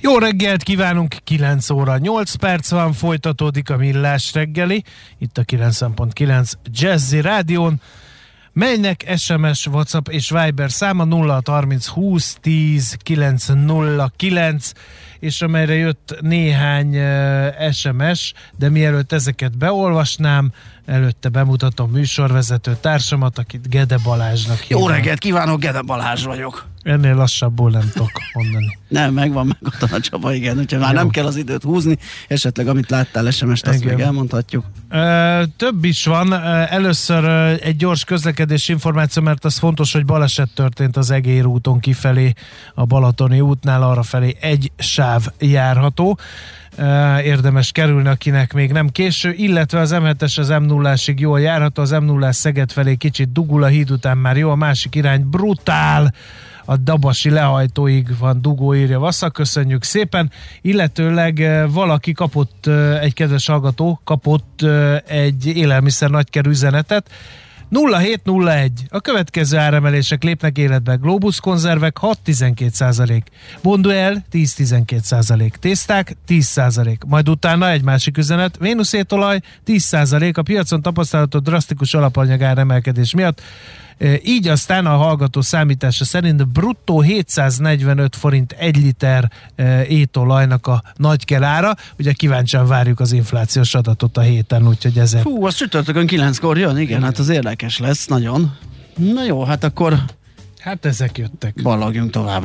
Jó reggelt kívánunk, 9 óra 8 perc van, folytatódik a millás reggeli, itt a 9.9 Jazzy Rádión, melynek SMS, WhatsApp és Viber száma 0 30 20 10 909 és amelyre jött néhány SMS, de mielőtt ezeket beolvasnám, előtte bemutatom műsorvezető társamat, akit Gede Balázsnak hívnak. Jó reggelt kívánok, Gede Balázs vagyok. Ennél lassabbul nem tudok mondani. nem, megvan meg ott a Csaba, igen. Hogyha már Jó. nem kell az időt húzni, esetleg amit láttál SMS-t, azt igen. még elmondhatjuk. Ö, több is van. Először egy gyors közlekedés információ, mert az fontos, hogy baleset történt az Egér úton kifelé a Balatoni útnál, arra felé egy sáv járható érdemes kerülni, akinek még nem késő, illetve az M7-es az m 0 jól járható, az m 0 Szeged felé kicsit dugul, a híd után már jó, a másik irány brutál, a Dabasi lehajtóig van dugó, írja Vassza, köszönjük szépen, illetőleg valaki kapott, egy kedves hallgató kapott egy élelmiszer nagykerű üzenetet, 0701. A következő áremelések lépnek életbe. Globus konzervek 6-12 százalék. Bonduel 10-12 százalék. Tészták 10 százalék. Majd utána egy másik üzenet. Vénuszétolaj 10 százalék. A piacon tapasztalható drasztikus alapanyag áremelkedés miatt így aztán a hallgató számítása szerint bruttó 745 forint egy liter étolajnak a nagy kelára. Ugye kíváncsian várjuk az inflációs adatot a héten, úgyhogy ezért... Hú, az csütörtökön kilenckor jön, igen, igen, hát az érdekes lesz nagyon. Na jó, hát akkor... Hát ezek jöttek. Ballagjunk tovább.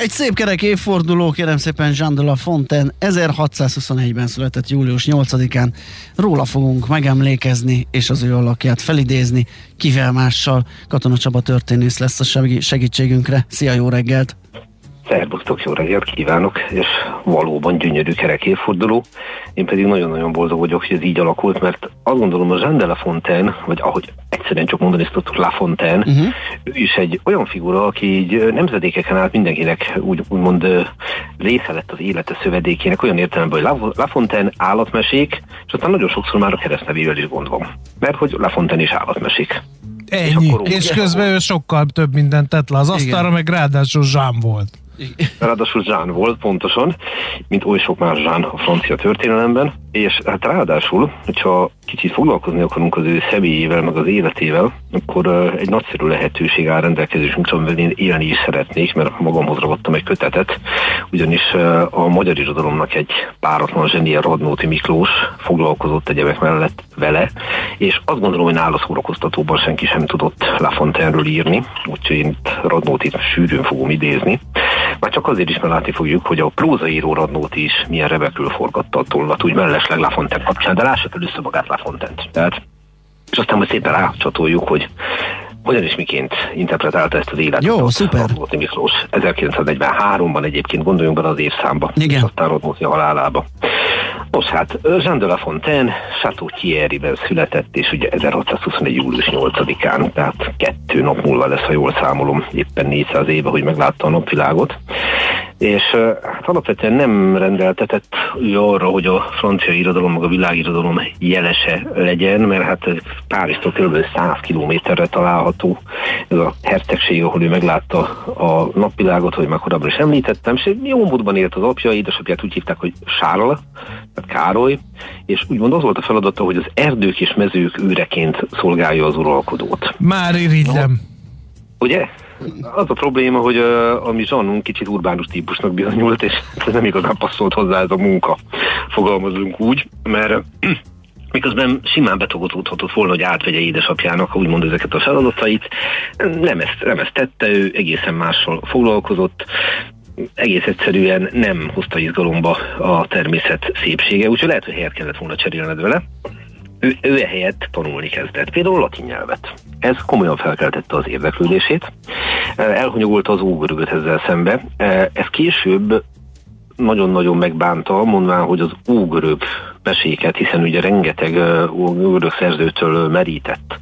Egy szép kerek évforduló, kérem szépen Jean de la Fontaine, 1621-ben született július 8-án. Róla fogunk megemlékezni, és az ő alakját felidézni, kivel mással. Katona Csaba történész lesz a segítségünkre. Szia, jó reggelt! Szerbusztok, jó reggelt kívánok, és valóban gyönyörű kerek évforduló. Én pedig nagyon-nagyon boldog vagyok, hogy ez így alakult, mert azt gondolom, hogy Jean de la Fontaine, vagy ahogy egyszerűen csak mondani ezt tudtuk, La Fontaine, uh-huh. ő is egy olyan figura, aki így nemzedékeken át mindenkinek úgy, úgymond része lett az élete szövedékének, olyan értelemben, hogy La, Fontaine állatmesék, és aztán nagyon sokszor már a keresztnevével is gond van. Mert hogy La Fontaine is állatmesék. Ennyi. És, és közben ő sokkal több mindent tett le az asztalra, meg ráadásul Jean volt. Ráadásul Zsán volt pontosan, mint oly sok más Zsán a francia történelemben, és hát ráadásul, hogyha kicsit foglalkozni akarunk az ő személyével, meg az életével, akkor uh, egy nagyszerű lehetőség áll rendelkezésünkre, amivel én élni is szeretnék, mert magamhoz ragadtam egy kötetet, ugyanis a magyar irodalomnak egy páratlan zsenie Radnóti Miklós foglalkozott egyebek mellett vele, és azt gondolom, hogy nála szórakoztatóban senki sem tudott Lafontaine-ről írni, úgyhogy én Radnótit sűrűn fogom idézni. Már csak azért is, látni fogjuk, hogy a prózaíró Radnóti is milyen rebekül forgatta a tollat, úgy mellesleg Lafontaine kapcsán, de lássa fel össze magát Lafontaine-t. Tehát, és aztán majd szépen rácsatoljuk, hogy hogyan is miként interpretálta ezt az életet. Jó, szuper. Radnóti Miklós 1943-ban egyébként gondoljunk bele az évszámba, Igen. és aztán Radnóti halálába. Nos hát, Jean de la Fontaine Chateau Thierry-ben született, és ugye 1621. július 8-án, tehát kettő nap múlva lesz, ha jól számolom, éppen 400 éve, hogy meglátta a napvilágot és hát alapvetően nem rendeltetett ő arra, hogy a francia irodalom, meg a világirodalom jelese legyen, mert hát Párizstól kb. 100 kilométerre található ez a hercegség, ahol ő meglátta a napvilágot, hogy már korábban is említettem, és jó módban élt az apja, édesapját úgy hívták, hogy Sárl, tehát Károly, és úgymond az volt a feladata, hogy az erdők és mezők őreként szolgálja az uralkodót. Már irigylem. No. Ugye? Az a probléma, hogy uh, mi zsannunk kicsit urbánus típusnak bizonyult, és nem igazán passzolt hozzá ez a munka, fogalmazunk úgy, mert miközben simán betogozódhatott volna, hogy átvegye édesapjának úgymond ezeket a feladatait. Nem ezt, nem ezt tette, ő egészen mással foglalkozott, egész egyszerűen nem hozta izgalomba a természet szépsége, úgyhogy lehet, hogy helyet kellett volna cserélned vele. Ő, ő helyett tanulni kezdett, például latin nyelvet. Ez komolyan felkeltette az érdeklődését, elhanyagolta az ógörögöt ezzel szembe. Ez később nagyon-nagyon megbánta, mondván, hogy az ógörög meséket, hiszen ugye rengeteg ógörög szerzőtől merített.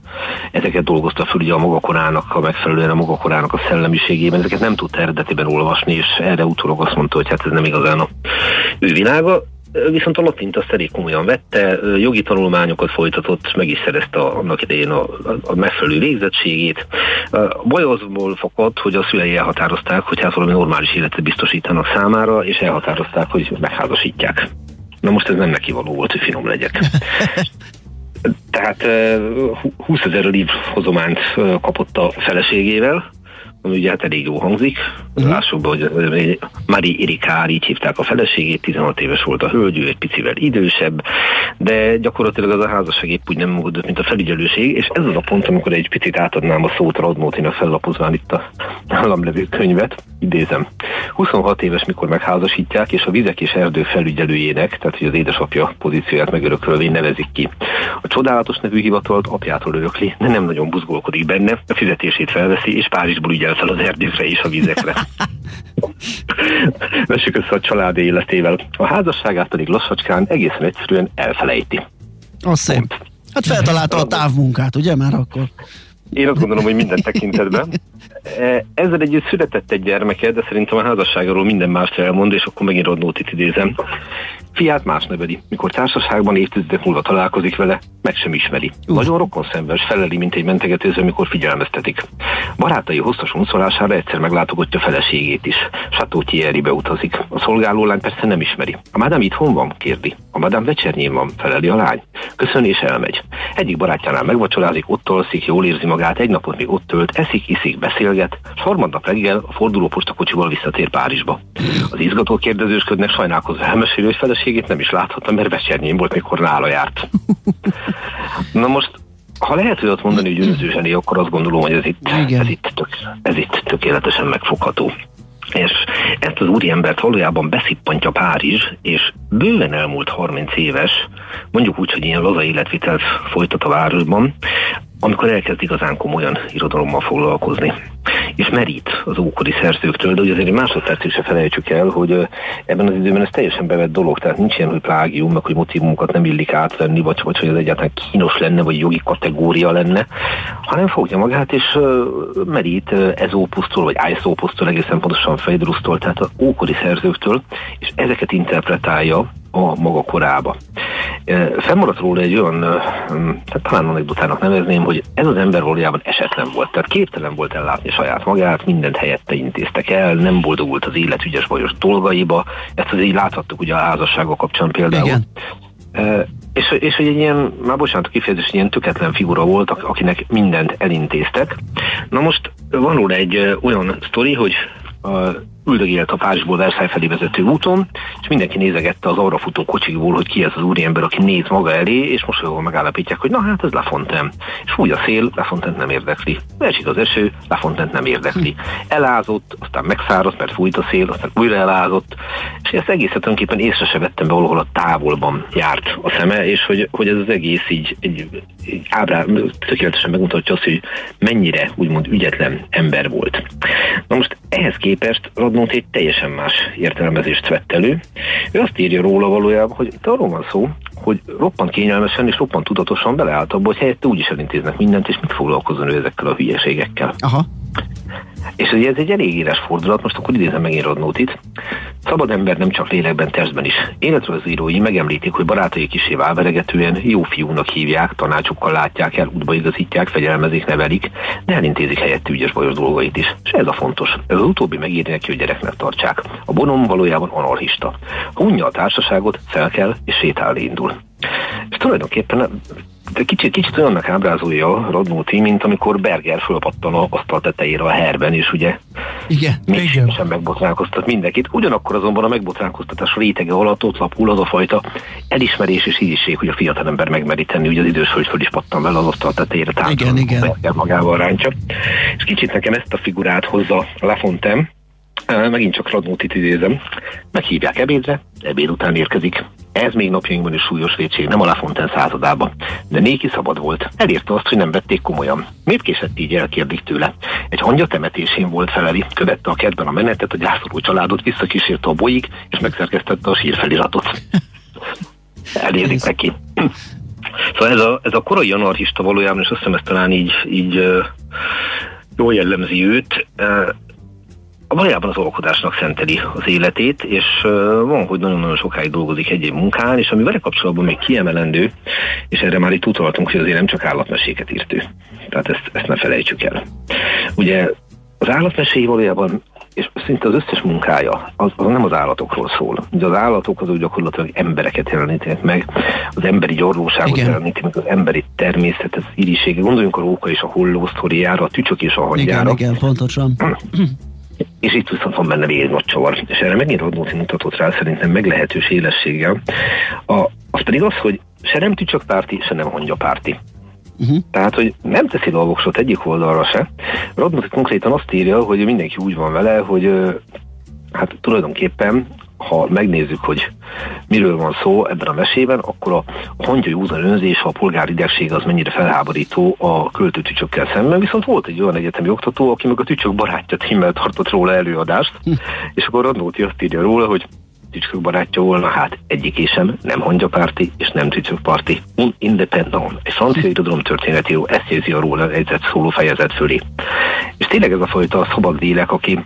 Ezeket dolgozta föl ugye a magakorának, a megfelelően a magakorának a szellemiségében, ezeket nem tudta eredetiben olvasni, és erre utólag azt mondta, hogy hát ez nem igazán a ő világa viszont a latint azt elég komolyan vette, jogi tanulmányokat folytatott, meg is szerezte annak idején a, a megfelelő végzettségét. A baj azból fakad, hogy a szülei elhatározták, hogy hát valami normális életet biztosítanak számára, és elhatározták, hogy megházasítják. Na most ez nem neki való volt, hogy finom legyek. Tehát 20 ezer liv hozományt kapott a feleségével, ami ugye hát elég jó hangzik. Uh-huh. Lássuk be, hogy Mari Irikár, így hívták a feleségét, 16 éves volt a hölgy, ő egy picivel idősebb, de gyakorlatilag az a házasság épp úgy nem működött, mint a felügyelőség, és ez az a pont, amikor egy picit átadnám a szót Radnótinak fellapozván itt a államlevő könyvet, idézem. 26 éves, mikor megházasítják, és a vizek és erdő felügyelőjének, tehát hogy az édesapja pozícióját megörökölvén nevezik ki. A csodálatos nevű hivatalt apjától örökli, de nem nagyon buzgolkodik benne, a fizetését felveszi, és Párizsból ügyel fel az erdőkre és a vizekre. Vessük össze a család életével. A házasságát pedig lassacskán egészen egyszerűen elfelejti. Az szép. Hát feltalálta a távmunkát, ugye már akkor? Én azt gondolom, hogy minden tekintetben. E, ezzel együtt született egy gyermeke, de szerintem a házasságról minden mást elmond, és akkor megint Rodnótit idézem. Fiát más neveli. Mikor társaságban évtizedek múlva találkozik vele, meg sem ismeri. Uh. Nagyon rokon szenves, feleli, mint egy mentegetőző, amikor figyelmeztetik. Barátai hosszas unszolására egyszer meglátogatja feleségét is. Sató Thierrybe utazik. A szolgálólány persze nem ismeri. A madám itthon van? kérdi. A madám vecsernyén van, feleli a lány. Köszön és elmegy. Egyik barátjánál megvacsorázik, ott alszik, jól érzi magát, egy napot még ott tölt, eszik, iszik, beszélget, és harmadnap reggel a fordulópostakocsival visszatér Párizsba. Az izgató kérdezősködnek sajnálkozva elmeséli, hogy feleségét nem is láthatta, mert vecsernyén volt, mikor nála járt. Na most ha lehet olyat mondani, hogy önző zseni, akkor azt gondolom, hogy ez itt, ez itt, tök, ez itt tökéletesen megfogható. És ezt az úriembert valójában beszippantja Párizs, és bőven elmúlt 30 éves, mondjuk úgy, hogy ilyen laza életvitelt folytat a városban, amikor elkezd igazán komolyan irodalommal foglalkozni. És merít az ókori szerzőktől, de ugye azért egy másodpercig se felejtsük el, hogy ebben az időben ez teljesen bevett dolog, tehát nincs ilyen, hogy plágium, meg hogy motivumokat nem illik átvenni, vagy, vagy hogy ez egyáltalán kínos lenne, vagy jogi kategória lenne, hanem fogja magát, és merít ezópusztól, vagy ájszópusztól, egészen pontosan Fejdrusztól, tehát az ókori szerzőktől, és ezeket interpretálja a maga korába. Fennmaradt róla egy olyan, tehát talán anekdotának nevezném, hogy ez az ember valójában esetlen volt, tehát képtelen volt ellátni saját magát, mindent helyette intéztek el, nem boldogult az élet ügyes bajos dolgaiba, ezt azért így láthattuk ugye a házassága kapcsán például. Igen. És, és hogy egy ilyen, már bocsánat kifejezés, ilyen töketlen figura volt, akinek mindent elintéztek. Na most van róla egy olyan sztori, hogy üldögélt a Párizsból Versailles felé vezető úton, és mindenki nézegette az arra futó kocsikból, hogy ki ez az úriember, aki néz maga elé, és most jól megállapítják, hogy na hát ez Lafontaine. És fúj a szél, Lafontaine nem érdekli. Esik az eső, Lafontaine nem érdekli. Elázott, aztán megszáradt, mert fújt a szél, aztán újra elázott, és ezt egészet tulajdonképpen észre se vettem be, valahol a távolban járt a szeme, és hogy, hogy ez az egész így egy, egy ábrá, tökéletesen megmutatja azt, hogy mennyire úgymond ügyetlen ember volt. Na most ehhez képest Radnót egy teljesen más értelmezést vett elő. Ő azt írja róla valójában, hogy itt arról van szó, hogy roppant kényelmesen és roppant tudatosan beleállt abba, hogy helyette úgyis elintéznek mindent, és mit foglalkozzon ő ezekkel a hülyeségekkel. Aha. És ugye ez egy elég éles fordulat, most akkor idézem megint Rodnótit. Szabad ember nem csak lélekben, testben is. Életrajzírói megemlítik, hogy barátai kisé válveregetően jó fiúnak hívják, tanácsokkal látják el, útbaigazítják, fegyelmezik, nevelik, de elintézik helyett ügyes bajos dolgait is. És ez a fontos. Ez az utóbbi megírni neki, hogy gyereknek tartsák. A bonom valójában anarchista. Ha unja a társaságot, fel kell és sétálni indul. És tulajdonképpen de kicsit, kicsit olyannak ábrázolja Radnóti, mint amikor Berger fölpattan a asztal tetejére a herben, és ugye Igen. még Igen. sem megbotránkoztat mindenkit. Ugyanakkor azonban a megbotránkoztatás rétege alatt ott lapul az a fajta elismerés és íziség, hogy a fiatalember megmeri tenni, ugye az idős hölgy föl is pattan vele az asztal tetejére táncol, Igen, igen. Magával rántja. És kicsit nekem ezt a figurát hozza Lafontem, Megint csak Radnótit idézem. Meghívják ebédre, ebéd után érkezik. Ez még napjainkban is súlyos vétség, nem a Lafontaine századában. De néki szabad volt. Elérte azt, hogy nem vették komolyan. Miért késett így elkérdik tőle? Egy hangya temetésén volt feleli, követte a kertben a menetet, a gyászoló családot, visszakísérte a bolyig, és megszerkesztette a sírfeliratot. Elérdik neki. Szóval ez a, ez a korai anarchista valójában, és azt hiszem ez talán így, így jól jellemzi őt, valójában az alkotásnak szenteli az életét, és van, hogy nagyon-nagyon sokáig dolgozik egy-egy munkán, és ami vele kapcsolatban még kiemelendő, és erre már itt utaltunk, hogy azért nem csak állatmeséket írt ő. Tehát ezt, ezt ne felejtsük el. Ugye az állatmeséi valójában és szinte az összes munkája, az, az nem az állatokról szól. Ugye az állatok azok gyakorlatilag embereket jelenítenek meg, az emberi gyorlóságot Igen. meg, az emberi természet, az irisége. Gondoljunk a róka és a holló sztoriára, a tücsök és a hangyára. Igen, igen, pontosan. És itt viszont van benne még egy nagy csavar. És erre megint Radnóti mutatott rá szerintem meglehetős élességgel. A, az pedig az, hogy se nem tücsökpárti, se nem hangyapárti. Uh-huh. Tehát, hogy nem teszi a voksot egyik oldalra se. Radnóti konkrétan azt írja, hogy mindenki úgy van vele, hogy hát tulajdonképpen ha megnézzük, hogy miről van szó ebben a mesében, akkor a, a hangya józan önzés, a polgári idegség az mennyire felháborító a költőtücsökkel szemben, viszont volt egy olyan egyetemi oktató, aki meg a tücsök barátja címmel tartott róla előadást, és akkor Radnóti azt írja róla, hogy tücskök barátja volna, hát egyik sem, nem hangyapárti és nem tücsökparti. Un independent. Egy francia irodalom történetíró ezt jegyzi a róla egyzett szóló fejezet fölé. És tényleg ez a fajta szabad lélek, aki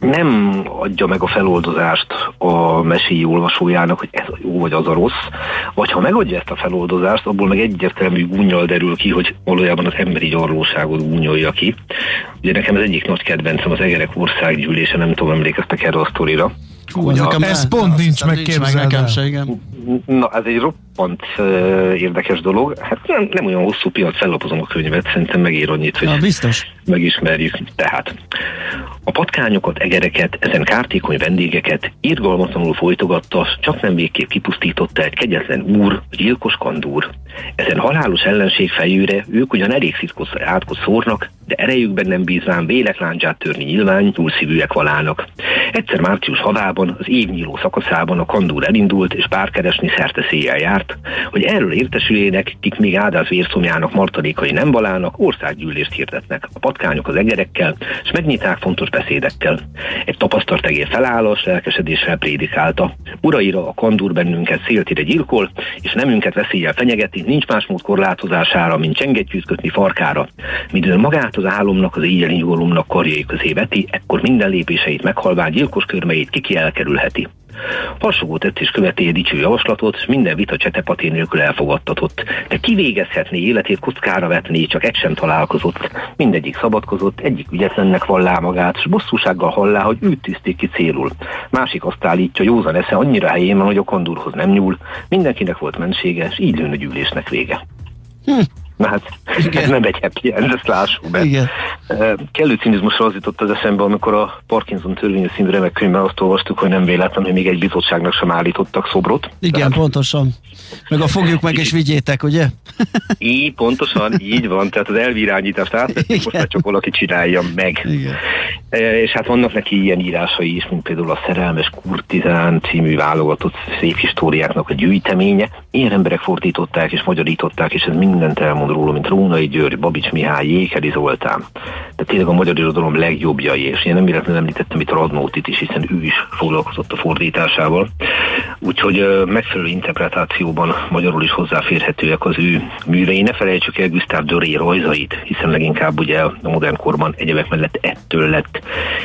nem adja meg a feloldozást a meséi olvasójának, hogy ez a jó vagy az a rossz, vagy ha megadja ezt a feloldozást, abból meg egyértelmű gúnyal derül ki, hogy valójában az emberi gyarlóságot gúnyolja ki. Ugye nekem az egyik nagy kedvencem az Egerek országgyűlése, nem tudom, emlékeztek erre a sztorira. Hú, az nekem Ez ne- pont nincs meg, képzeld nekem se, igen. Na, ez egy roppant uh, érdekes dolog. Hát nem, nem olyan hosszú piac, fellapozom a könyvet, szerintem megér annyit, hogy Ja, biztos. megismerjük. Tehát a patkányokat, egereket, ezen kártékony vendégeket irgalmatlanul folytogatta, csak nem végképp kipusztította egy kegyetlen úr, gyilkos kandúr. Ezen halálos ellenség fejűre ők ugyan elég szitkos átkot szórnak, de erejükben nem bízván vélek láncsát törni nyilván nyúlszívűek valának. Egyszer március havában, az évnyíló szakaszában a kandúr elindult, és párkeresni szerte széjjel járt, hogy erről értesülének, kik még áldás vérszomjának martalékai nem valának, országgyűlést hirdetnek a patkányok az egerekkel, és megnyiták fontos beszédekkel. Egy tapasztalt egér felállás lelkesedéssel prédikálta. Uraira a kandúr bennünket széltire gyilkol, és nemünket veszéllyel fenyegeti, nincs más mód korlátozására, mint csengettyűt kötni farkára. Midőn magát az álomnak, az éjjeli nyugalomnak karjai közé veti, ekkor minden lépéseit meghalván gyilkos körmeit kiki elkerülheti. Harsogó tett és követi egy dicső javaslatot, minden vita csetepaté nélkül elfogadtatott. De kivégezhetné életét kockára vetni, csak egy sem találkozott. Mindegyik szabadkozott, egyik ügyetlennek vallá magát, s bosszúsággal hallá, hogy őt tűzték ki célul. Másik azt állítja, józan esze annyira helyén van, hogy a kondúrhoz nem nyúl. Mindenkinek volt mensége, s így lőn a gyűlésnek vége. Hm. Na hát, Igen. ez nem egy happy end, ezt lássuk be. Igen. Kellő cinizmusra az jutott az eszembe, amikor a Parkinson törvényű színű remek könyvben azt olvastuk, hogy nem véletlen, hogy még egy bizottságnak sem állítottak szobrot. Igen, pontosan. Meg a fogjuk meg és vigyétek, ugye? Így, pontosan, így van, tehát az elvirányítást átvettük, most már csak valaki csinálja meg. Igen. E, És hát vannak neki ilyen írásai is, mint például a Szerelmes Kurtizán című válogatott szép históriáknak a gyűjteménye. Ilyen emberek fordították és magyarították, és ez mindent elmond róla, mint Rónai György, Babics Mihály, Jékeli Zoltán. Tényleg a magyar irodalom legjobbjai, és én nem véletlenül említettem itt Radnótit is, hiszen ő is foglalkozott a fordításával. Úgyhogy megfelelő interpretációban magyarul is hozzáférhetőek az ő művei. Ne felejtsük el Gustav Doré rajzait, hiszen leginkább ugye a modern korban egyebek mellett ettől lett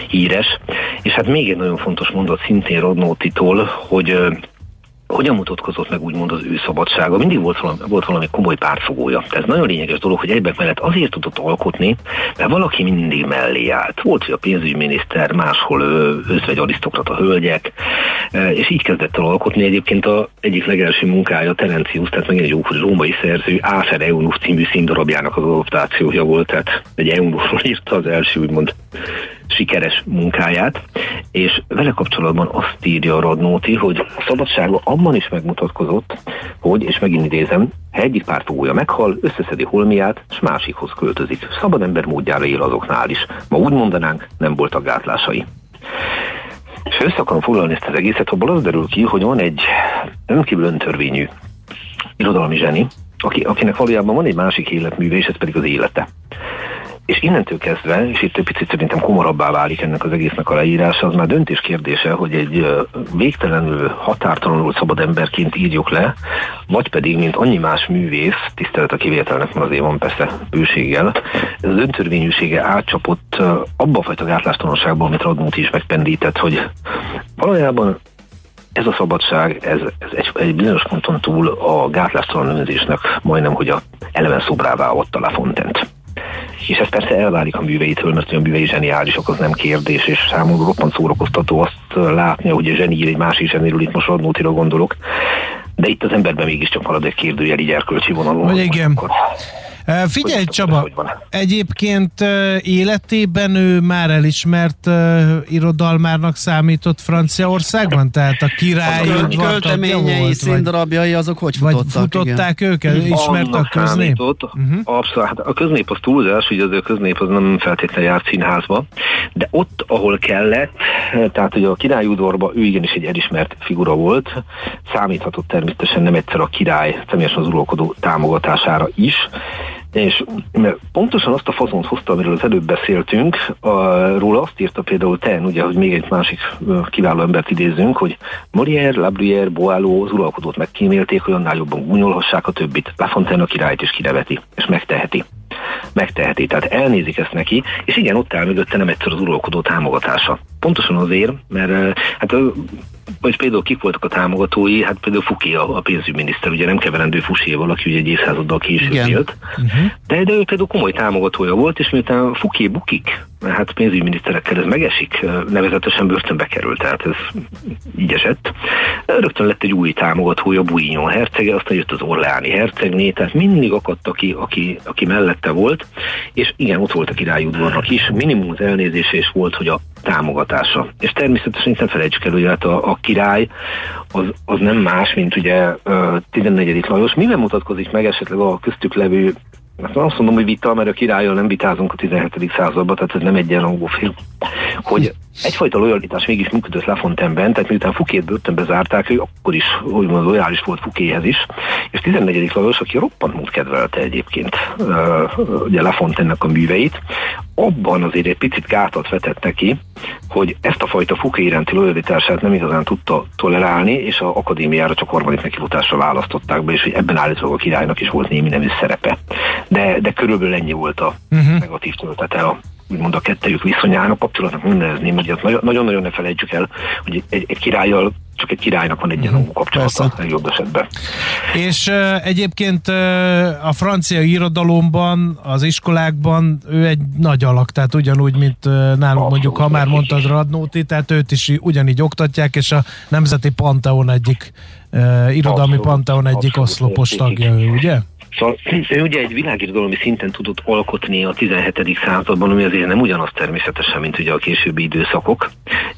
híres. És hát még egy nagyon fontos mondat szintén Radnótitól, hogy hogyan mutatkozott meg úgymond az ő szabadsága? Mindig volt valami, volt valami komoly pártfogója. Ez nagyon lényeges dolog, hogy egyebek mellett azért tudott alkotni, mert valaki mindig mellé állt. Volt, hogy a pénzügyminiszter, máshol özvegy arisztokrata hölgyek, és így kezdett el alkotni. Egyébként a egyik legelső munkája Terencius, tehát megint egy ókori római szerző, Áfer Eunuch című színdarabjának az adaptációja volt, tehát egy Eunuchról írta az első úgymond sikeres munkáját, és vele kapcsolatban azt írja Radnóti, hogy szabadsága abban is megmutatkozott, hogy, és megint idézem, ha egyik pártfogója meghal, összeszedi holmiát, és másikhoz költözik. Szabad ember módjára él azoknál is. Ma úgy mondanánk, nem voltak gátlásai. És össze akarom foglalni ezt az egészet, abból az derül ki, hogy van egy önkívül öntörvényű irodalmi zseni, aki, akinek valójában van egy másik életműve, és ez pedig az élete. És innentől kezdve, és itt egy picit szerintem komorabbá válik ennek az egésznek a leírása, az már döntés kérdése, hogy egy végtelenül határtalanul szabad emberként írjuk le, vagy pedig, mint annyi más művész, tisztelet a kivételnek, mert azért van persze bőséggel, ez az öntörvényűsége átcsapott abba a fajta gátlástalanságból, amit Radnóti is megpendített, hogy valójában ez a szabadság, ez, ez egy, egy bizonyos ponton túl a gátlástalan önzésnek majdnem, hogy a eleven szobrává adta La Fontent. És ez persze elválik a műveitől, mert a művei zseniálisok, az nem kérdés, és számomra roppant szórakoztató azt látni, hogy a zseni egy másik zseniről, itt most Radnótira gondolok, de itt az emberben mégiscsak marad egy kérdőjel így erkölcsi vonalon. Hogy igen. Akkor Figyelj Csaba, egyébként életében ő már elismert irodalmárnak számított Franciaországban? Tehát a király a költeményei, színdarabjai, azok hogy futottak? Vagy futották igen. őket? Ismert a köznép? Uh-huh. Abszolút, hát a köznép az túlzás, hogy az a köznép az nem feltétlenül járt színházba, de ott, ahol kellett, tehát hogy a királyudorban ő igenis egy elismert figura volt, számíthatott természetesen nem egyszer a király személyesen az uralkodó támogatására is, és pontosan azt a fazont hozta, amiről az előbb beszéltünk, a, róla azt írta például Ten, ugye, hogy még egy másik kiváló embert idézünk, hogy Molière, Labruyère, Boileau az uralkodót megkímélték, hogy annál jobban gúnyolhassák a többit. La Fontaine a királyt is kireveti, és megteheti. Megteheti, tehát elnézik ezt neki, és igen, ott áll mögötte nem egyszer az uralkodó támogatása. Pontosan azért, mert hát vagy például kik voltak a támogatói, hát például Fuki a, a pénzügyminiszter, ugye nem keverendő Fuséval, aki ugye egy évszázaddal később élt, uh-huh. de, de ő például komoly támogatója volt, és miután Fuki bukik, hát pénzügyminiszterekkel ez megesik, nevezetesen börtönbe került, tehát ez így esett. Rögtön lett egy új támogatója, Buignon hercege, aztán jött az Orleáni hercegné, tehát mindig akadt, aki, aki, aki mellette volt, és igen, ott volt a királyudvarnak is, minimum az elnézése is volt, hogy a támogatása. És természetesen nem felejtsük el, hogy hát a, a király az, az nem más, mint ugye 14. Lajos. Mivel mutatkozik meg esetleg a köztük levő azt mondom, hogy vita, mert a királyjal nem vitázunk a 17. században, tehát ez nem egy ilyen film, hogy egyfajta lojalitás mégis működött Lafontaineben, tehát miután Fukét börtönbe zárták, ő akkor is úgymond lojális volt Fukéhez is, és 14. Lajos, aki roppant mód kedvelte egyébként ugye Lafontainenek a műveit, abban azért egy picit gátat vetett neki, hogy ezt a fajta Fuké iránti lojalitását nem igazán tudta tolerálni, és a akadémiára csak harmadik nekifutásra választották be, és hogy ebben állítólag a királynak is volt némi nemű szerepe. De, de körülbelül ennyi volt a uh-huh. negatív töltete a úgymond a kettejük viszonyának, kapcsolatnak nem nevezném, hogy nagyon-nagyon ne felejtsük el, hogy egy, egy királlyal csak egy királynak van egy ilyen uh-huh. kapcsolata legjobb esetben. És uh, egyébként uh, a francia irodalomban, az iskolákban ő egy nagy alak, tehát ugyanúgy, mint uh, nálunk Abszolút mondjuk, ha már mondtad Radnóti, tehát őt is ugyanígy oktatják, és a Nemzeti Panteon egyik uh, irodalmi Abszolút. Panteon egyik oszlopos tagja ő, ugye? Szóval ő ugye egy világirodalmi szinten tudott alkotni a 17. században, ami azért nem ugyanaz természetesen, mint ugye a későbbi időszakok,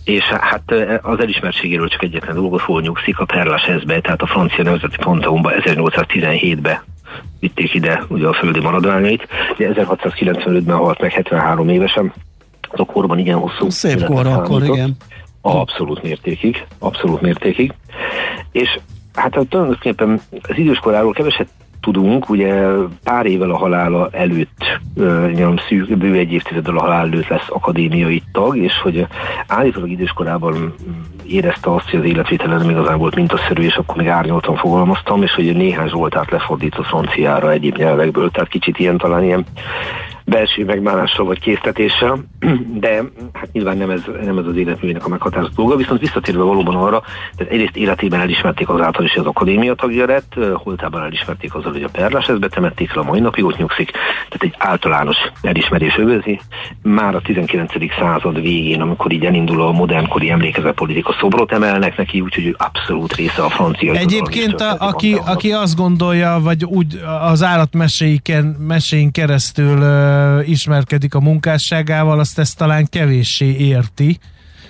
és hát az elismertségéről csak egyetlen dolgot hol nyugszik, a Perlasezbe, tehát a francia nemzeti Panteonba 1817-be vitték ide ugye a földi maradványait. Ugye 1695-ben halt meg 73 évesen, az a korban igen hosszú. Szép kor akkor, igen. Abszolút mértékig, abszolút mértékig. És hát tulajdonképpen az időskoráról keveset tudunk, ugye pár évvel a halála előtt, nyilván szűk, bő egy évtizeddel a halál előtt lesz akadémiai tag, és hogy állítólag időskorában érezte azt, hogy az életvétele nem igazán volt mintaszerű, és akkor még árnyoltan fogalmaztam, és hogy néhány Zsoltát lefordít a franciára egyéb nyelvekből, tehát kicsit ilyen talán ilyen belső megmálással vagy késztetéssel, de hát nyilván nem ez, nem ez az életművének a meghatározó dolga, viszont visszatérve valóban arra, tehát egyrészt életében elismerték azáltal is, hogy az akadémia tagja lett, holtában elismerték azzal, hogy a perlás ezt betemették fel, a mai napig ott nyugszik, tehát egy általános elismerés övezi. Már a 19. század végén, amikor így elindul a modernkori emlékezetpolitika szobrot emelnek neki, úgyhogy abszolút része a francia. Egyébként, a, aki, aki azt gondolja, vagy úgy az állatmeséin keresztül uh, ismerkedik a munkásságával, azt ezt talán kevéssé érti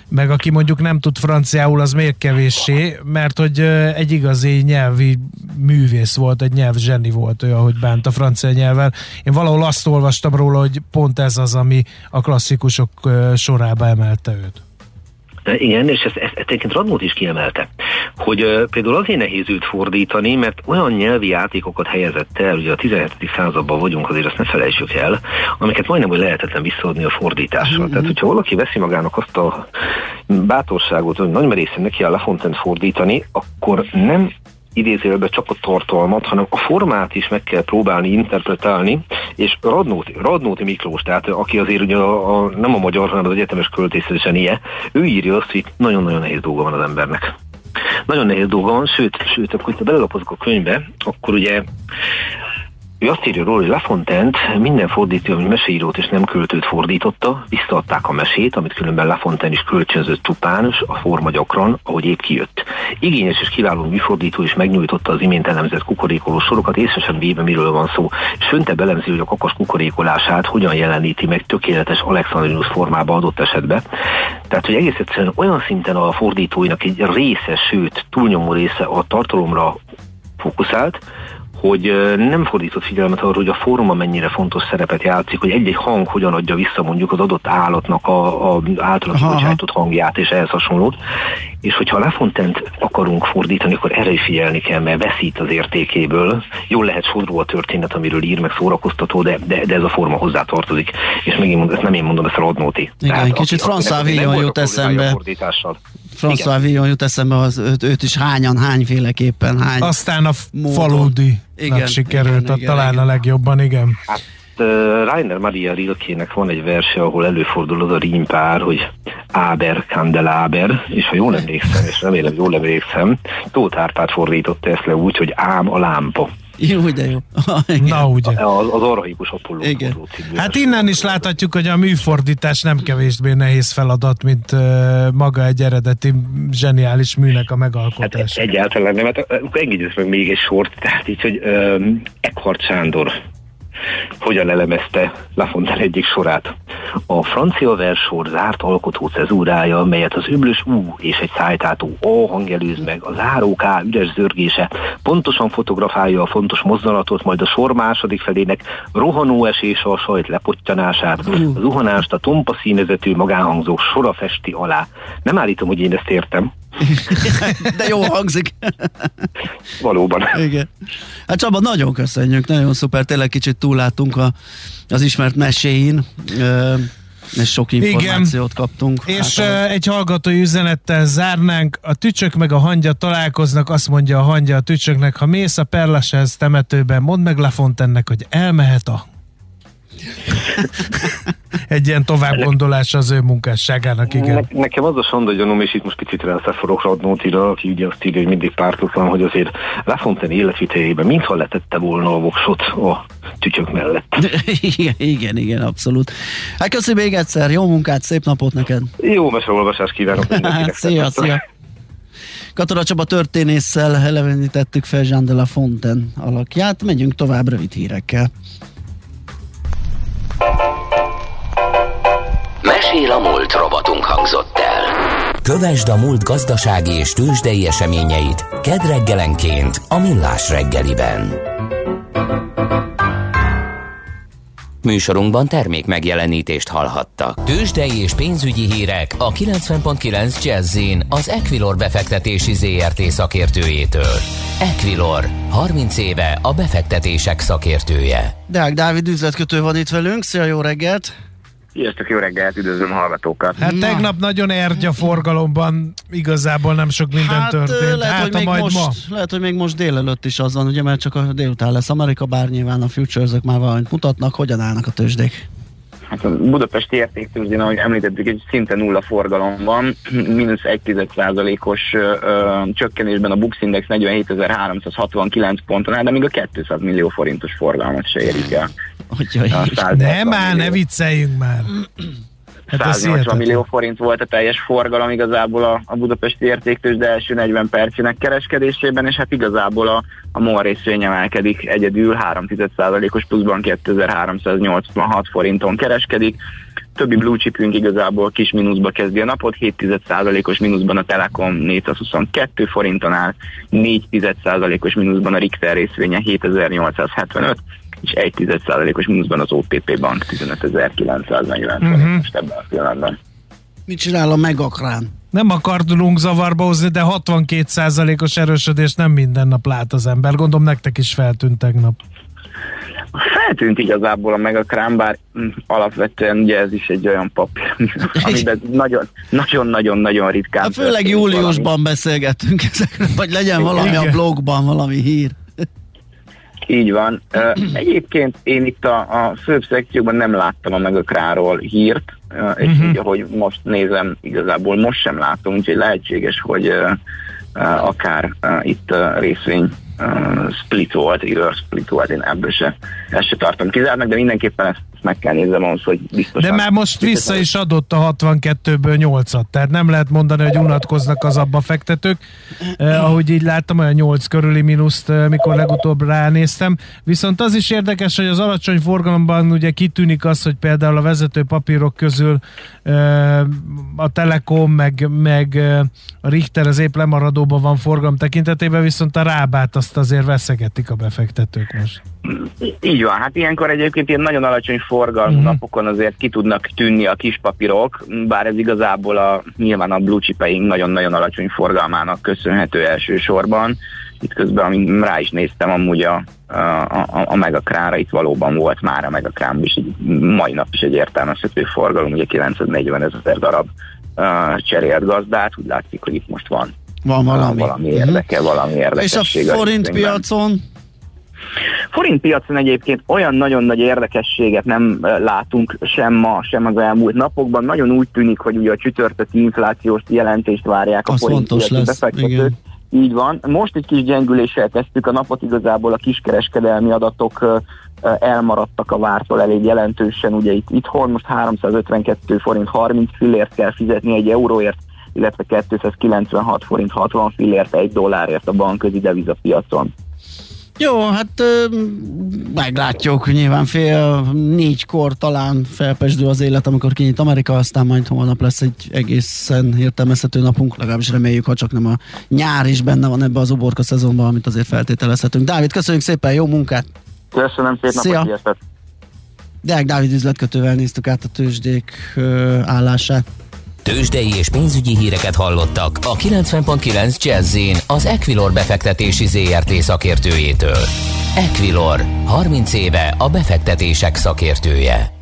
meg aki mondjuk nem tud franciául, az miért kevéssé, mert hogy egy igazi nyelvi művész volt, egy nyelvzseni volt ő, ahogy bánt a francia nyelven. Én valahol azt olvastam róla, hogy pont ez az, ami a klasszikusok sorába emelte őt. Igen, és ezt, ezt, ezt egyébként Radnót is kiemelte, hogy például azért nehéz őt fordítani, mert olyan nyelvi játékokat helyezett el, ugye a 17. században vagyunk, azért azt ne felejtsük el, amiket majdnem, hogy lehetetlen visszaadni a fordításra. Mm-hmm. Tehát, hogyha valaki veszi magának azt a bátorságot, hogy nagy merészen neki a Lafontaine fordítani, akkor nem idézőjelben csak a tartalmat, hanem a formát is meg kell próbálni interpretálni, és Radnóti, Radnóti Miklós, tehát aki azért ugye a, a, nem a magyar, hanem az egyetemes költészet ilyen, ő írja azt, hogy nagyon-nagyon nehéz dolga van az embernek. Nagyon nehéz dolga van, sőt, sőt akkor ha belelapozok a könyvbe, akkor ugye ő azt írja róla, hogy Lafontent minden fordító, ami meseírót és nem költőt fordította, visszaadták a mesét, amit különben Lafontaine is kölcsönzött csupán, a forma gyakran, ahogy épp kijött. Igényes és kiváló műfordító is megnyújtotta az imént elemzett kukorékoló sorokat, észesen véve miről van szó, és föntebb elemzi, hogy a kakas kukorékolását hogyan jeleníti meg tökéletes Alexandrinus formába adott esetben. Tehát, hogy egész egyszerűen olyan szinten a fordítóinak egy része, sőt, túlnyomó része a tartalomra fókuszált, hogy nem fordított figyelmet arra, hogy a fóruma mennyire fontos szerepet játszik, hogy egy-egy hang hogyan adja vissza mondjuk az adott állatnak a, a általán kibocsájtott hangját és ehhez hasonlót. És hogyha Lefontent akarunk fordítani, akkor erre is figyelni kell, mert veszít az értékéből. Jól lehet sodró a történet, amiről ír, meg szórakoztató, de, de, de ez a forma hozzá tartozik. És megint ezt nem én mondom, ezt a Radnóti. Igen, kicsit François Villon jut eszembe. François Villon jut eszembe, az, őt, őt is hányan, hányféleképpen, hány Aztán a faludi igen, sikerült igen, igen, talán igen. a legjobban, igen. Hát uh, Rainer Maria Rilkének van egy verse, ahol előfordul az a rímpár, hogy Áber, Kandelaber, és ha jól emlékszem, és remélem jól emlékszem, Tóth Árpád fordította ezt le úgy, hogy ám a lámpa. Jó, de jó. Na, ugye. Az, az arhaikus Apolló Igen. Hát innen is láthatjuk, hogy a műfordítás nem kevésbé nehéz feladat, mint uh, maga egy eredeti zseniális műnek a megalkotása. Hát egyáltalán nem. Hát, engedjük meg még egy sort, tehát így, hogy um, Eckhart Sándor hogyan elemezte Lafontaine egyik sorát. A francia versor zárt alkotó cezúrája, melyet az öblös U és egy szájtátó A hang előz meg, a záró K üres zörgése pontosan fotografálja a fontos mozdulatot, majd a sor második felének rohanó esése a sajt lepottyanását, az uhanást a tompa színezetű magánhangzó sora festi alá. Nem állítom, hogy én ezt értem, de jó hangzik. Valóban. Igen. Hát Csaba, nagyon köszönjük, nagyon szuper, tényleg kicsit túllátunk a, az ismert meséin. és sok információt Igen. kaptunk. És hát, egy hallgatói üzenettel zárnánk, a tücsök meg a hangya találkoznak, azt mondja a hangya a tücsöknek, ha mész a Perleshez temetőben, mondd meg Lafontennek, hogy elmehet a egy ilyen továbbgondolás az ő munkásságának, igen. Ne, nekem az a sonda gyanúm, és itt most picit rászáforok Radnótira, aki ugye azt írja, hogy mindig pártokban, hogy azért Lafontaine életviteljében mintha letette volna a voksot a tücsök mellett. igen, igen, igen, abszolút. Hát köszönöm még egyszer, jó munkát, szép napot neked. Jó meseolvasást kívánok mindenkinek. szia, szia. Katona Csaba történésszel elevenítettük fel Jean de la Fontaine alakját, megyünk tovább rövid hírekkel. Mesél a múlt robotunk hangzott el. Kövesd a múlt gazdasági és tőzsdei eseményeit kedd reggelenként a Millás reggeliben. Műsorunkban termék megjelenítést hallhattak. Tőzsdei és pénzügyi hírek a 90.9 jazz az Equilor befektetési ZRT szakértőjétől. Equilor, 30 éve a befektetések szakértője. Deák Dávid üzletkötő van itt velünk, szia, jó reggelt! Sziasztok, jó reggelt, üdvözlöm a hallgatókat. Hát Na. tegnap nagyon ergya forgalomban igazából nem sok minden hát, történt. Lehet, hát, hogy még majd most, ma. lehet, hogy még most délelőtt is az van, ugye, mert csak a délután lesz Amerika, bár nyilván a futures már valamit mutatnak, hogyan állnak a tőzsdék. Hát a budapesti értéktőzsdén, ahogy említettük, egy szinte nulla forgalom van, mínusz 1,1%-os csökkenésben a Bux Index 47.369 ponton áll, de még a 200 millió forintos forgalmat se érik el. Nem már, ne vicceljünk már. Hát 180 millió forint volt a teljes forgalom igazából a, a budapesti értéktős, de első 40 percének kereskedésében, és hát igazából a, a MOL részvény emelkedik egyedül 3,1%-os pluszban 2386 forinton kereskedik. Többi blue chipünk igazából kis mínuszba kezdi a napot, 7,1%-os mínuszban a Telekom 422 forinton áll, 4,1%-os mínuszban a Richter részvénye 7875, és 1,1%-os mínuszban az OTP bank 15.940 uh-huh. most ebben a pillanatban. Mit csinál a megakrán? Nem akartunk zavarba hozni, de 62%-os erősödés nem minden nap lát az ember. Gondolom nektek is feltűnt tegnap. Feltűnt igazából a Megakrán, bár mm, alapvetően ugye ez is egy olyan papír, amiben nagyon-nagyon-nagyon ritkán. Hát főleg júliusban valami. beszélgettünk ezekről, vagy legyen valami Igen. a blogban, valami hír. Így van. Egyébként én itt a, a főbb szekcióban nem láttam a Megakráról hírt, és uh-huh. így, ahogy most nézem, igazából most sem látom, úgyhogy lehetséges, hogy akár itt részvény split volt, reverse split volt, én ebből se, ezt se tartom kizárnak, de mindenképpen ezt meg kell néznem ahhoz, hogy biztosan... De már most vissza is adott a 62-ből 8-at, tehát nem lehet mondani, hogy unatkoznak az abba fektetők. Eh, ahogy így láttam, olyan 8 körüli mínuszt, eh, mikor legutóbb ránéztem. Viszont az is érdekes, hogy az alacsony forgalomban ugye kitűnik az, hogy például a vezető papírok közül eh, a Telekom, meg, meg eh, a Richter az épp lemaradóban van forgalom tekintetében, viszont a Rábát azt azért veszegetik a befektetők most. Így van, hát ilyenkor egyébként ilyen nagyon alacsony forgalmú uh-huh. napokon azért ki tudnak tűnni a kis papírok, bár ez igazából a, nyilván a blue chipeink nagyon-nagyon alacsony forgalmának köszönhető elsősorban. Itt közben, amint rá is néztem, amúgy a, a, a, a Megakrára itt valóban volt már a Megakrán is, mai nap is egy értelmezhető forgalom, ugye 940 ezer darab uh, cserélt gazdát, úgy látszik, hogy itt most van van valami. Valami érdeke, uh-huh. valami érdekesség. És a forint piacon? Forint piacon egyébként olyan nagyon nagy érdekességet nem látunk sem ma, sem az elmúlt napokban. Nagyon úgy tűnik, hogy ugye a csütörtöki inflációs jelentést várják a az forint piaci befektetők. Igen. Így van. Most egy kis gyengüléssel kezdtük a napot, igazából a kiskereskedelmi adatok elmaradtak a vártól elég jelentősen. Ugye itt itthon most 352 forint 30 fillért kell fizetni egy euróért, illetve 296 forint 60 fillért egy dollárért a bankközi devizapiacon. Jó, hát meglátjuk, nyilván fél négykor talán felpesdül az élet, amikor kinyit Amerika, aztán majd holnap lesz egy egészen értelmezhető napunk, legalábbis reméljük, ha csak nem a nyár is benne van ebbe az uborka szezonban, amit azért feltételezhetünk. Dávid, köszönjük szépen, jó munkát! Köszönöm szépen, Szia. napot, Deák Dávid üzletkötővel néztük át a tőzsdék állását. Tőzsdei és pénzügyi híreket hallottak a 90.9 jazz az Equilor befektetési ZRT szakértőjétől. Equilor, 30 éve a befektetések szakértője.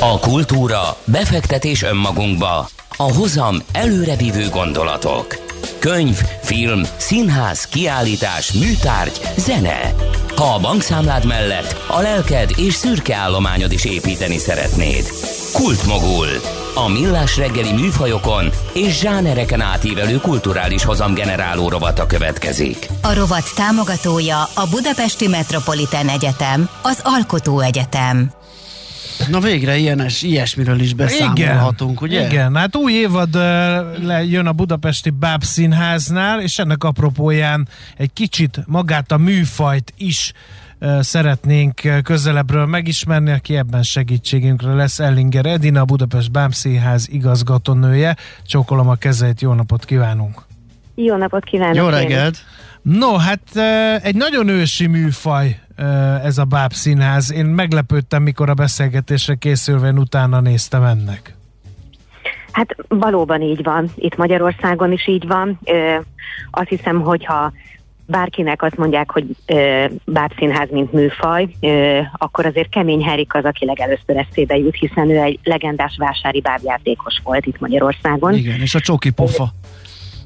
A kultúra, befektetés önmagunkba, a hozam előrevívő gondolatok. Könyv, film, színház, kiállítás, műtárgy, zene. Ha a bankszámlád mellett a lelked és szürke állományod is építeni szeretnéd. Kultmogul. A millás reggeli műfajokon és zsánereken átívelő kulturális hozamgeneráló rovata következik. A rovat támogatója a Budapesti Metropolitán Egyetem, az Alkotó Egyetem. Na végre ilyenes, ilyesmiről is beszámolhatunk, igen, ugye? Igen, hát új évad uh, jön a budapesti Báb Színháznál, és ennek apropóján egy kicsit magát a műfajt is szeretnénk közelebbről megismerni, aki ebben segítségünkre lesz Ellinger Edina, a Budapest Bámszínház igazgatónője. Csókolom a kezeit, jó napot kívánunk! Jó napot kívánok! Jó reggelt! No, hát egy nagyon ősi műfaj ez a Báb Színház. Én meglepődtem, mikor a beszélgetésre készülve utána néztem ennek. Hát valóban így van. Itt Magyarországon is így van. Azt hiszem, hogyha bárkinek azt mondják, hogy ö, bábszínház, mint műfaj, ö, akkor azért Kemény Herik az, aki legelőször eszébe jut, hiszen ő egy legendás vásári bábjátékos volt itt Magyarországon. Igen, és a csoki pofa.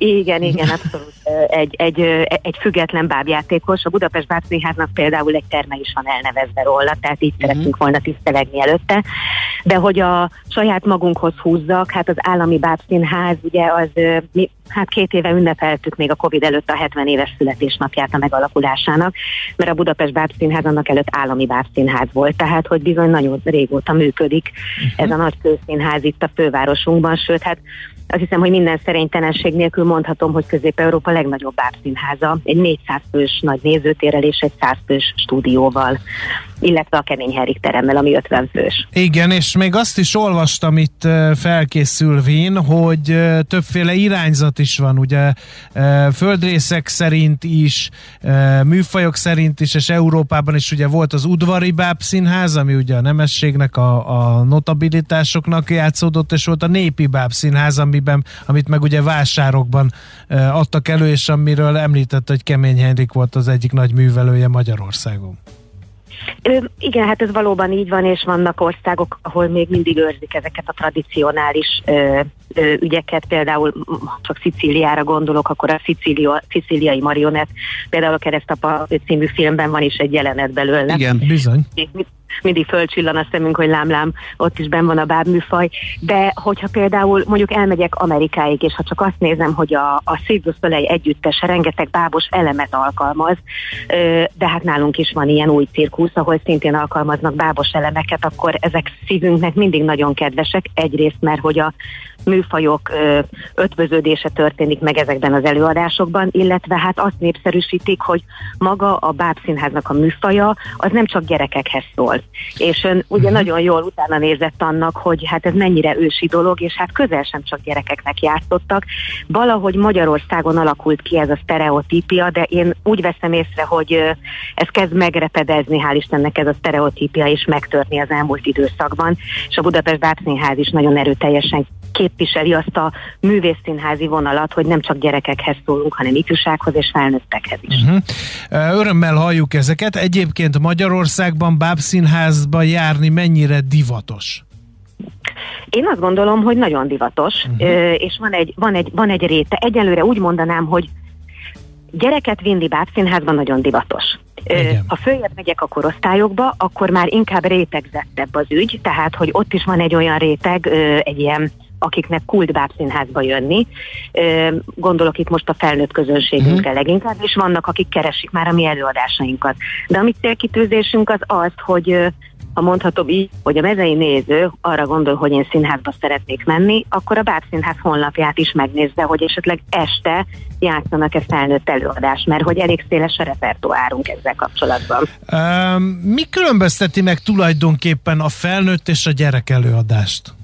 Igen, igen, abszolút. Egy, egy, egy független bábjátékos. A Budapest Bábszínháznak például egy terme is van elnevezve róla, tehát így uh-huh. szeretünk volna tisztelegni előtte. De hogy a saját magunkhoz húzzak, hát az állami bábszínház, ugye az, mi hát két éve ünnepeltük még a Covid előtt a 70 éves születésnapját a megalakulásának, mert a Budapest Bábszínház annak előtt állami bábszínház volt, tehát hogy bizony nagyon régóta működik uh-huh. ez a nagy főszínház itt a fővárosunkban, sőt, hát azt hiszem, hogy minden szerénytelenség nélkül mondhatom, hogy Közép-Európa legnagyobb bábszínháza, egy 400 fős nagy nézőtérrel és egy 100 fős stúdióval illetve a kemény teremmel, ami 50 fős. Igen, és még azt is olvastam itt felkészülvén, hogy többféle irányzat is van, ugye földrészek szerint is, műfajok szerint is, és Európában is ugye volt az udvari bábszínház, ami ugye a nemességnek, a, a notabilitásoknak játszódott, és volt a népi bábszínház, amiben, amit meg ugye vásárokban adtak elő, és amiről említett, hogy Kemény Henrik volt az egyik nagy művelője Magyarországon. Igen, hát ez valóban így van, és vannak országok, ahol még mindig őrzik ezeket a tradicionális ö, ö, ügyeket, például csak Szicíliára gondolok, akkor a Szicília, szicíliai marionett, például a Keresztapa című filmben van is egy jelenet belőle. Igen, bizony mindig fölcsillan a szemünk, hogy lámlám, ott is ben van a bábműfaj, de hogyha például mondjuk elmegyek Amerikáig, és ha csak azt nézem, hogy a, a du együttes rengeteg bábos elemet alkalmaz, de hát nálunk is van ilyen új cirkusz, ahol szintén alkalmaznak bábos elemeket, akkor ezek szívünknek mindig nagyon kedvesek, egyrészt, mert hogy a műfajok ötvöződése történik meg ezekben az előadásokban, illetve hát azt népszerűsítik, hogy maga a bábszínháznak a műfaja az nem csak gyerekekhez szól. És ön ugye uh-huh. nagyon jól utána nézett annak, hogy hát ez mennyire ősi dolog, és hát közel sem csak gyerekeknek játszottak. Valahogy Magyarországon alakult ki ez a sztereotípia, de én úgy veszem észre, hogy ez kezd megrepedezni, hál' Istennek ez a sztereotípia és megtörni az elmúlt időszakban, és a Budapest Bábszínház is nagyon erőteljesen képviseli azt a művészszínházi vonalat, hogy nem csak gyerekekhez szólunk, hanem ifjúsághoz és felnőttekhez is. Uh-huh. Örömmel halljuk ezeket. Egyébként Magyarországban bábszínházba járni mennyire divatos? Én azt gondolom, hogy nagyon divatos, uh-huh. és van egy, van, egy, van egy réte. Egyelőre úgy mondanám, hogy gyereket vinni bábszínházban nagyon divatos. Igen. Ha följebb megyek a korosztályokba, akkor már inkább rétegzettebb az ügy, tehát hogy ott is van egy olyan réteg, egy ilyen akiknek kult bábszínházba jönni. Gondolok itt most a felnőtt közönségünkre uh-huh. leginkább, és vannak, akik keresik már a mi előadásainkat. De a mi célkitűzésünk az az, hogy ha mondhatom így, hogy a mezei néző arra gondol, hogy én színházba szeretnék menni, akkor a Bábszínház honlapját is megnézze, hogy esetleg este játszanak-e felnőtt előadás, mert hogy elég széles a repertoárunk ezzel kapcsolatban. Um, mi különbözteti meg tulajdonképpen a felnőtt és a gyerek előadást?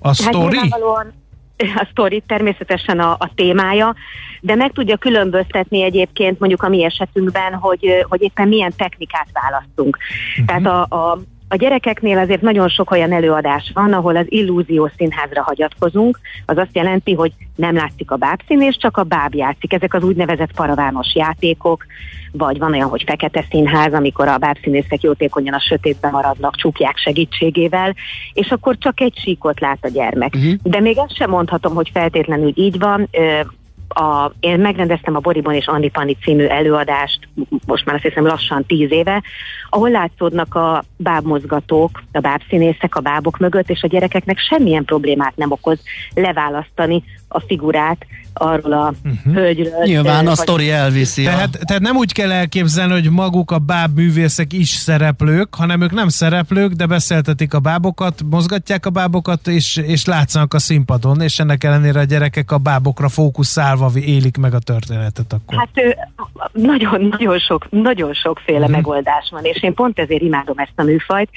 A sztori? Hát a sztori természetesen a, a témája, de meg tudja különböztetni egyébként mondjuk a mi esetünkben, hogy, hogy éppen milyen technikát választunk. Uh-huh. Tehát a, a a gyerekeknél azért nagyon sok olyan előadás van, ahol az illúzió színházra hagyatkozunk, az azt jelenti, hogy nem látszik a bábszín, és csak a báb játszik. Ezek az úgynevezett paravános játékok, vagy van olyan, hogy fekete színház, amikor a bábszínészek jótékonyan a sötétben maradnak csukják segítségével, és akkor csak egy síkot lát a gyermek. Uh-huh. De még ezt sem mondhatom, hogy feltétlenül így van a, én megrendeztem a Boribon és Andi Pani című előadást, most már azt hiszem lassan tíz éve, ahol látszódnak a bábmozgatók, a bábszínészek a bábok mögött, és a gyerekeknek semmilyen problémát nem okoz leválasztani a figurát arról a uh-huh. hölgyről. Nyilván a sztori elviszi. Tehát, a... tehát nem úgy kell elképzelni, hogy maguk a báb művészek is szereplők, hanem ők nem szereplők, de beszéltetik a bábokat, mozgatják a bábokat, és, és látszanak a színpadon, és ennek ellenére a gyerekek a bábokra fókuszálva élik meg a történetet akkor. Hát nagyon-nagyon sok, nagyon sokféle uh-huh. megoldás van, és én pont ezért imádom ezt a műfajt,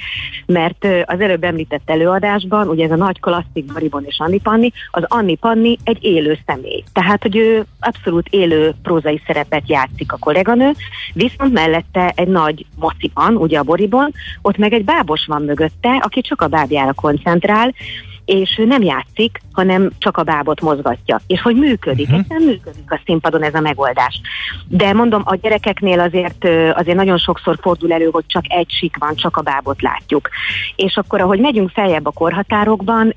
mert az előbb említett előadásban, ugye ez a nagy klasszik Baribon és Anni Panni, az Anni Panni egy élő személy. Tehát, hogy ő abszolút élő prózai szerepet játszik a kolléganő, viszont mellette egy nagy moci van, ugye a Boribon, ott meg egy bábos van mögötte, aki csak a bábjára koncentrál, és ő nem játszik, hanem csak a bábot mozgatja. És hogy működik, uh-huh. nem működik a színpadon ez a megoldás. De mondom, a gyerekeknél azért, azért nagyon sokszor fordul elő, hogy csak egy sik van, csak a bábot látjuk. És akkor, ahogy megyünk feljebb a korhatárokban,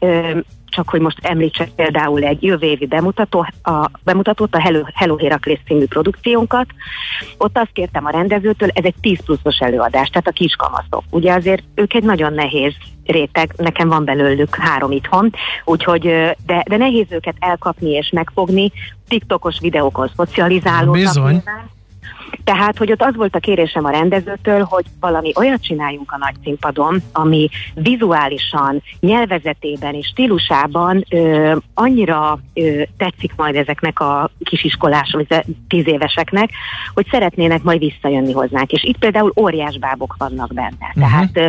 csak hogy most említsek például egy jövő évi bemutató, a, bemutatót, a Hello, Hello Heraklész című produkciónkat. Ott azt kértem a rendezőtől, ez egy 10 pluszos előadás, tehát a kiskamaszok. Ugye azért ők egy nagyon nehéz réteg, nekem van belőlük három itthon, úgyhogy, de, de nehéz őket elkapni és megfogni, TikTokos videókon szocializálódnak. Bizony. Nyilván, tehát, hogy ott az volt a kérésem a rendezőtől, hogy valami olyat csináljunk a nagy színpadon, ami vizuálisan, nyelvezetében és stílusában ö, annyira ö, tetszik majd ezeknek a kisiskolás, vagy tíz éveseknek, hogy szeretnének majd visszajönni hozzánk. És itt például óriásbábok vannak benne. Uh-huh. Tehát ö,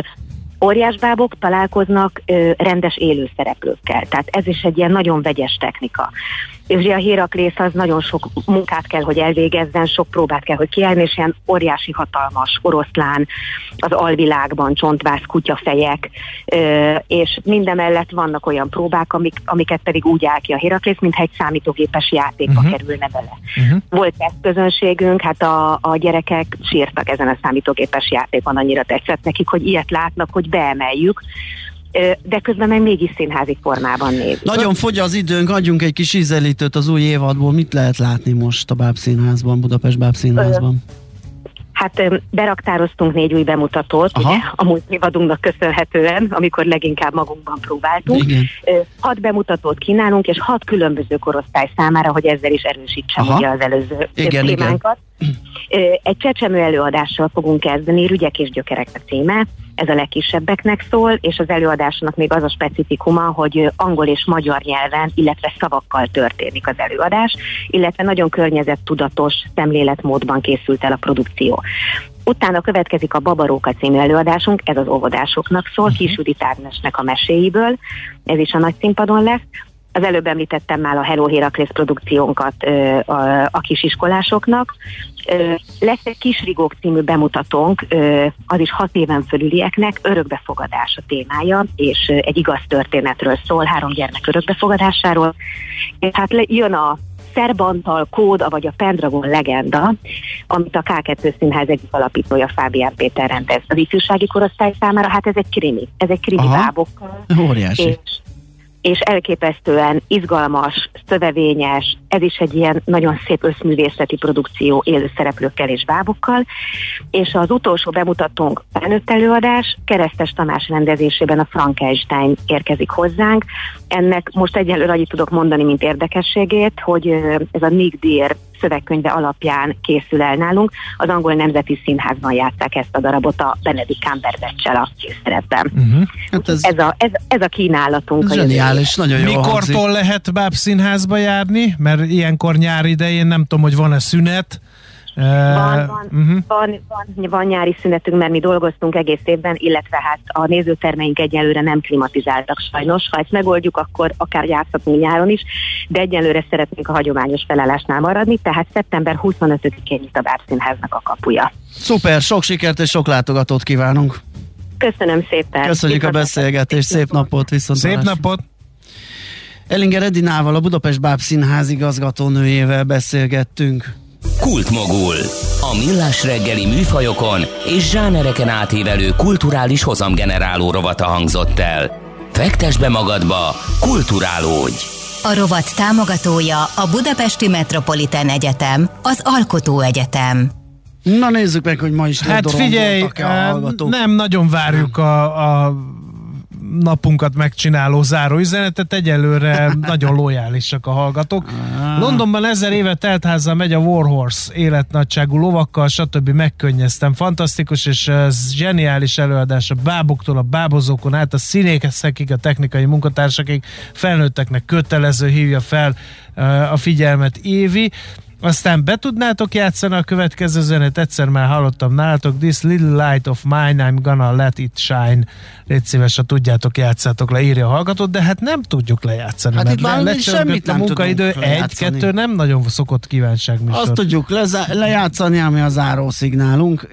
óriásbábok találkoznak ö, rendes élőszereplőkkel. Tehát ez is egy ilyen nagyon vegyes technika és ugye a Héraklész az nagyon sok munkát kell, hogy elvégezzen, sok próbát kell, hogy kiállni, és ilyen óriási hatalmas oroszlán az alvilágban, csontvász kutyafejek, és mindemellett vannak olyan próbák, amik, amiket pedig úgy áll ki a Héraklész, mintha egy számítógépes játékba uh-huh. kerülne bele. Uh-huh. Volt ezt közönségünk, hát a, a gyerekek sírtak ezen a számítógépes játékon, annyira tetszett nekik, hogy ilyet látnak, hogy beemeljük, de közben meg mégis színházi formában néz. Nagyon fogy az időnk, adjunk egy kis ízelítőt az új évadból. Mit lehet látni most a Bábszínházban, Budapest Bábszínházban? Hát beraktároztunk négy új bemutatót, Aha. ugye, a múlt évadunknak köszönhetően, amikor leginkább magunkban próbáltunk. Igen. Hat bemutatót kínálunk, és hat különböző korosztály számára, hogy ezzel is erősítsem ugye az előző igen, témánkat. Igen. Egy csecsemő előadással fogunk kezdeni, Rügyek és gyökerek a címe, ez a legkisebbeknek szól, és az előadásnak még az a specifikuma, hogy angol és magyar nyelven, illetve szavakkal történik az előadás, illetve nagyon környezettudatos szemléletmódban készült el a produkció. Utána következik a Babaróka című előadásunk, ez az óvodásoknak szól, uh-huh. Kis a meséiből, ez is a nagy színpadon lesz. Az előbb említettem már a Hello Heraklész produkciónkat a kisiskolásoknak. Lesz egy Kisrigók című bemutatónk, az is hat éven fölülieknek, örökbefogadás a témája, és egy igaz történetről szól, három gyermek örökbefogadásáról. És hát jön a Szerbantal kód, vagy a Pendragon legenda, amit a K2 Színház egyik alapítója Fábián Péter rendez az ifjúsági korosztály számára, hát ez egy krimi, ez egy krimi bábokkal. Óriási. És és elképesztően izgalmas, szövevényes, ez is egy ilyen nagyon szép összművészeti produkció élő szereplőkkel és bábokkal, és az utolsó bemutatónk felnőtt előadás Keresztes Tamás rendezésében a Frankenstein érkezik hozzánk. Ennek most egyelőre annyit tudok mondani, mint érdekességét, hogy ez a Nick Deer szövegkönyve alapján készül el nálunk. Az Angol Nemzeti Színházban játszák ezt a darabot a Benedict Cumberbatch-el a készszerepben. Uh-huh. Hát ez, ez, a, ez, ez a kínálatunk. Zseniális, nagyon jó Mikortól hangzik. lehet Báb Színházba járni? Mert ilyenkor nyár idején nem tudom, hogy van-e szünet, van, van, uh-huh. van, van, van nyári szünetünk, mert mi dolgoztunk egész évben, illetve hát a nézőtermeink egyelőre nem klimatizáltak sajnos. Ha ezt megoldjuk, akkor akár játszhatunk nyáron is, de egyelőre szeretnénk a hagyományos felállásnál maradni, tehát szeptember 25-én nyit a Bábszínháznak a kapuja. Szuper, sok sikert és sok látogatót kívánunk! Köszönöm szépen! Köszönjük a beszélgetést, szép napot, viszont Szép napot! Elinger Edinával, a Budapest Báb Színház igazgatónőjével beszélgettünk. Kultmogul. A millás reggeli műfajokon és zsánereken átívelő kulturális hozamgeneráló rovata hangzott el. Fektes be magadba, kulturálódj! A rovat támogatója a Budapesti Metropolitán Egyetem, az Alkotó Egyetem. Na nézzük meg, hogy ma is Hát figyelj, a nem nagyon várjuk a, a napunkat megcsináló záróüzenetet, egyelőre nagyon lojálisak a hallgatók. Ah. Londonban ezer éve teltházzal megy a Warhorse életnagyságú lovakkal, stb. megkönnyeztem. Fantasztikus és zseniális előadás a báboktól, a bábozókon át, a színészekig, a technikai munkatársakig, felnőtteknek kötelező hívja fel a figyelmet Évi Aztán be tudnátok játszani a következő zenét, egyszer már hallottam nálatok, This little light of mine, I'm gonna let it shine. Légy szíves, ha tudjátok, játszátok le, írja a hallgatót, de hát nem tudjuk lejátszani, hát mert le, le, semmit a nem munkaidő, egy-kettő nem nagyon szokott kívánság műsor. Azt tudjuk leza- lejátszani, ami a záró szignálunk,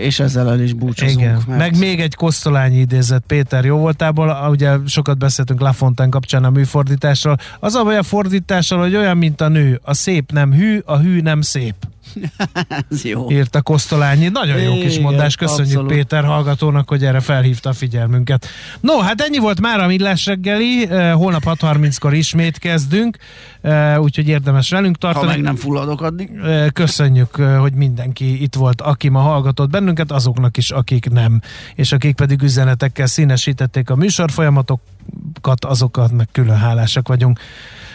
és ezzel el is búcsúzunk. Igen. Mert... Meg még egy kosztolányi idézet Péter jó voltából, ugye sokat beszéltünk Lafontaine kapcsán a műfordításról. Az a baj a fordítással, hogy olyan, mint a nő, a szép nem hű, a hű nem szép. Ez jó. Írta Kosztolányi. Nagyon jó Igen, kis mondás. Köszönjük abszolút. Péter hallgatónak, hogy erre felhívta a figyelmünket. No, hát ennyi volt már a Millás reggeli. Holnap 6.30-kor ismét kezdünk, úgyhogy érdemes velünk tartani. Ha meg nem fulladok addig. Köszönjük, hogy mindenki itt volt, aki ma hallgatott bennünket, azoknak is, akik nem. És akik pedig üzenetekkel színesítették a műsor folyamatokat, azokat meg külön hálásak vagyunk.